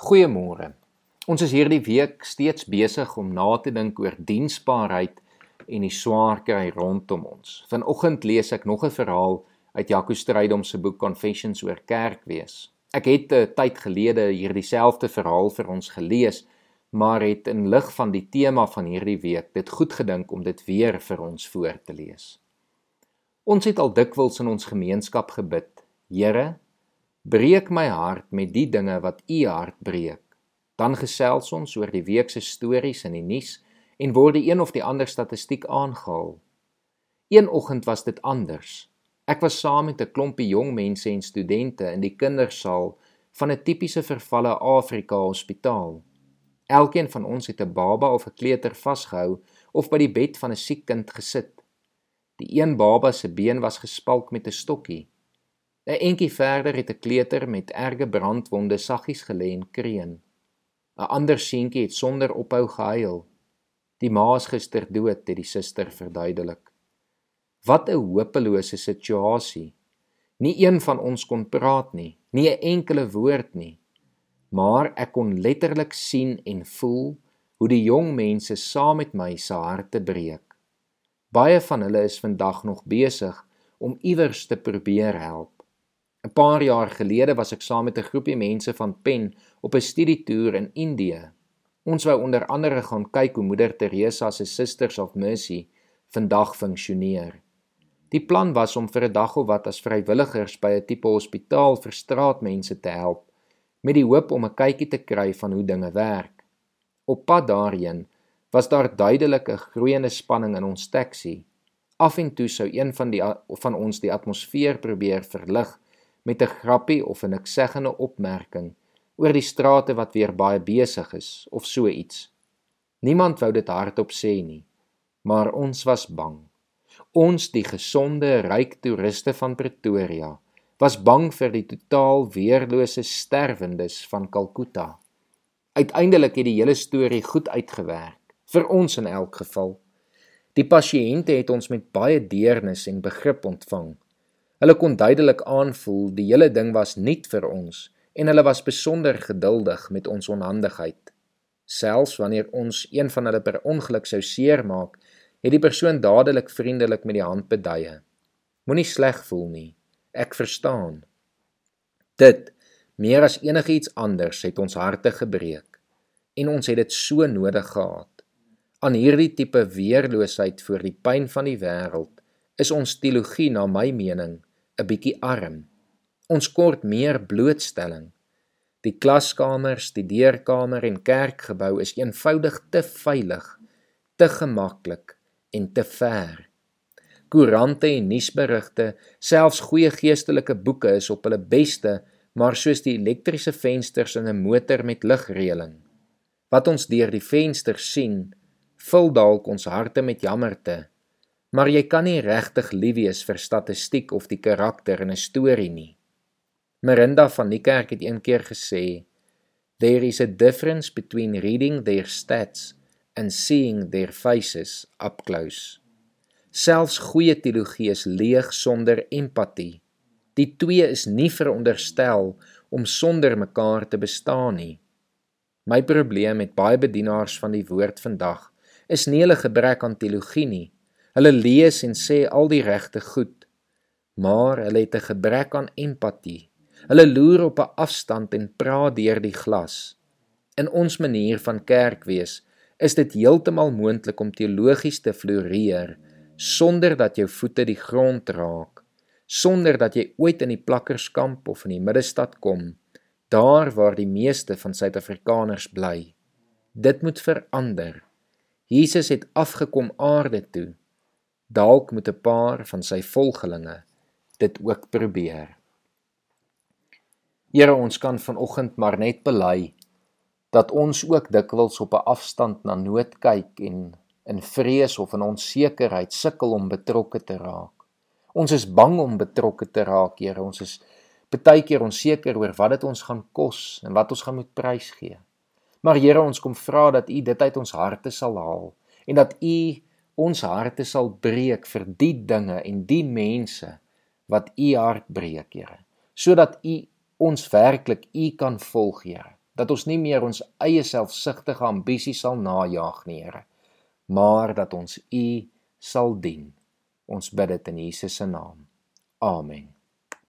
Goeiemôre. Ons is hierdie week steeds besig om na te dink oor diensbaarheid en die swaar kry rondom ons. Vanoggend lees ek nog 'n verhaal uit Jaco Strydom se boek Confessions oor kerkwees. Ek het 'n tyd gelede hierdie selfde verhaal vir ons gelees, maar het in lig van die tema van hierdie week dit goed gedink om dit weer vir ons voor te lees. Ons het al dikwels in ons gemeenskap gebid: Here, breek my hart met die dinge wat u hart breek. Dan gesels ons oor die week se stories in die nuus en word die een of die ander statistiek aangehaal. Een oggend was dit anders. Ek was saam met 'n klompie jong mense en studente in die kindersaal van 'n tipiese vervalle Afrika hospitaal. Elkeen van ons het 'n baba of 'n kleuter vasgehou of by die bed van 'n siek kind gesit. Die een baba se been was gespalk met 'n stokkie. 'n Entjie verder het 'n kleuter met erge brandwonde saggies gelê en kreun. 'n Ander seentjie het sonder ophou gehuil. Die ma is gister dood, het die suster verduidelik. Wat 'n hopelose situasie. Nie een van ons kon praat nie, nie 'n enkele woord nie. Maar ek kon letterlik sien en voel hoe die jong mense saam met my se harte breek. Baie van hulle is vandag nog besig om iewers te probeer help. 'n Paar jaar gelede was ek saam met 'n groepie mense van Pen op 'n studietoer in Indië. Ons wou onder andere gaan kyk hoe Moeder Teresa se Sisters of Mercy vandag funksioneer. Die plan was om vir 'n dag of wat as vrywilligers by 'n tipe hospitaal vir straatmense te help met die hoop om 'n kykie te kry van hoe dinge werk. Op pad daarheen was daar duidelik 'n groeiende spanning in ons taxi. Af en toe sou een van die van ons die atmosfeer probeer verlig met 'n grappie of 'n niksegende opmerking oor die strate wat weer baie besig is of so iets. Niemand wou dit hardop sê nie, maar ons was bang. Ons die gesonde, ryk toeriste van Pretoria was bang vir die totaal weerlose sterwendes van Kalkuta. Uiteindelik het die hele storie goed uitgewerk, vir ons in elk geval. Die pasiënte het ons met baie deernis en begrip ontvang. Hulle kon duidelik aanvoel die hele ding was nuut vir ons en hulle was besonder geduldig met ons onhandigheid. Selfs wanneer ons een van hulle per ongeluk sou seermaak, het die persoon dadelik vriendelik met die hand beduie. Moenie sleg voel nie. Ek verstaan. Dit meer as enigiets anders het ons harte gebreek en ons het dit so nodig gehad. Aan hierdie tipe weerloosheid voor die pyn van die wêreld is ons teologie na my mening 'n bietjie arm. Ons kort meer blootstelling. Die klaskamer, studeerkamer en kerkgebou is eenvoudig te veilig, te gemaklik en te ver. Koerante en nuusberigte, selfs goeie geestelike boeke is op hulle beste, maar soos die elektriese vensters in 'n motor met ligreëling. Wat ons deur die venster sien, vul dalk ons harte met jammerte maar jy kan nie regtig lief wees vir statistiek of die karakter in 'n storie nie. Merinda van Niekerk het eendag gesê, "There is a difference between reading their stats and seeing their faces up close." Selfs goeie teologie is leeg sonder empatie. Die twee is nie veronderstel om sonder mekaar te bestaan nie. My probleem met baie bedienaars van die woord vandag is nie hulle gebrek aan teologie nie, Hulle lees en sê al die regte goed, maar hulle het 'n gebrek aan empatie. Hulle loer op 'n afstand en praat deur die glas. In ons manier van kerk wees, is dit heeltemal moontlik om teologies te floreer sonder dat jou voete die grond raak, sonder dat jy ooit in die plakkerskamp of in die middestad kom, daar waar die meeste van Suid-Afrikaners bly. Dit moet verander. Jesus het afgekom aarde toe Dalk moet 'n paar van sy volgelinge dit ook probeer. Here, ons kan vanoggend maar net bely dat ons ook dikwels op 'n afstand na nood kyk en in vrees of in onsekerheid sukkel om betrokke te raak. Ons is bang om betrokke te raak, Here. Ons is baie keer onseker oor wat dit ons gaan kos en wat ons gaan moet prysgee. Maar Here, ons kom vra dat U dit uit ons harte sal haal en dat U ons harte sal breek vir die dinge en die mense wat u hart breek, Here, sodat u ons werklik u kan volg, Here. Dat ons nie meer ons eie selfsugtige ambisies sal najag nie, Here, maar dat ons U sal dien. Ons bid dit in Jesus se naam. Amen.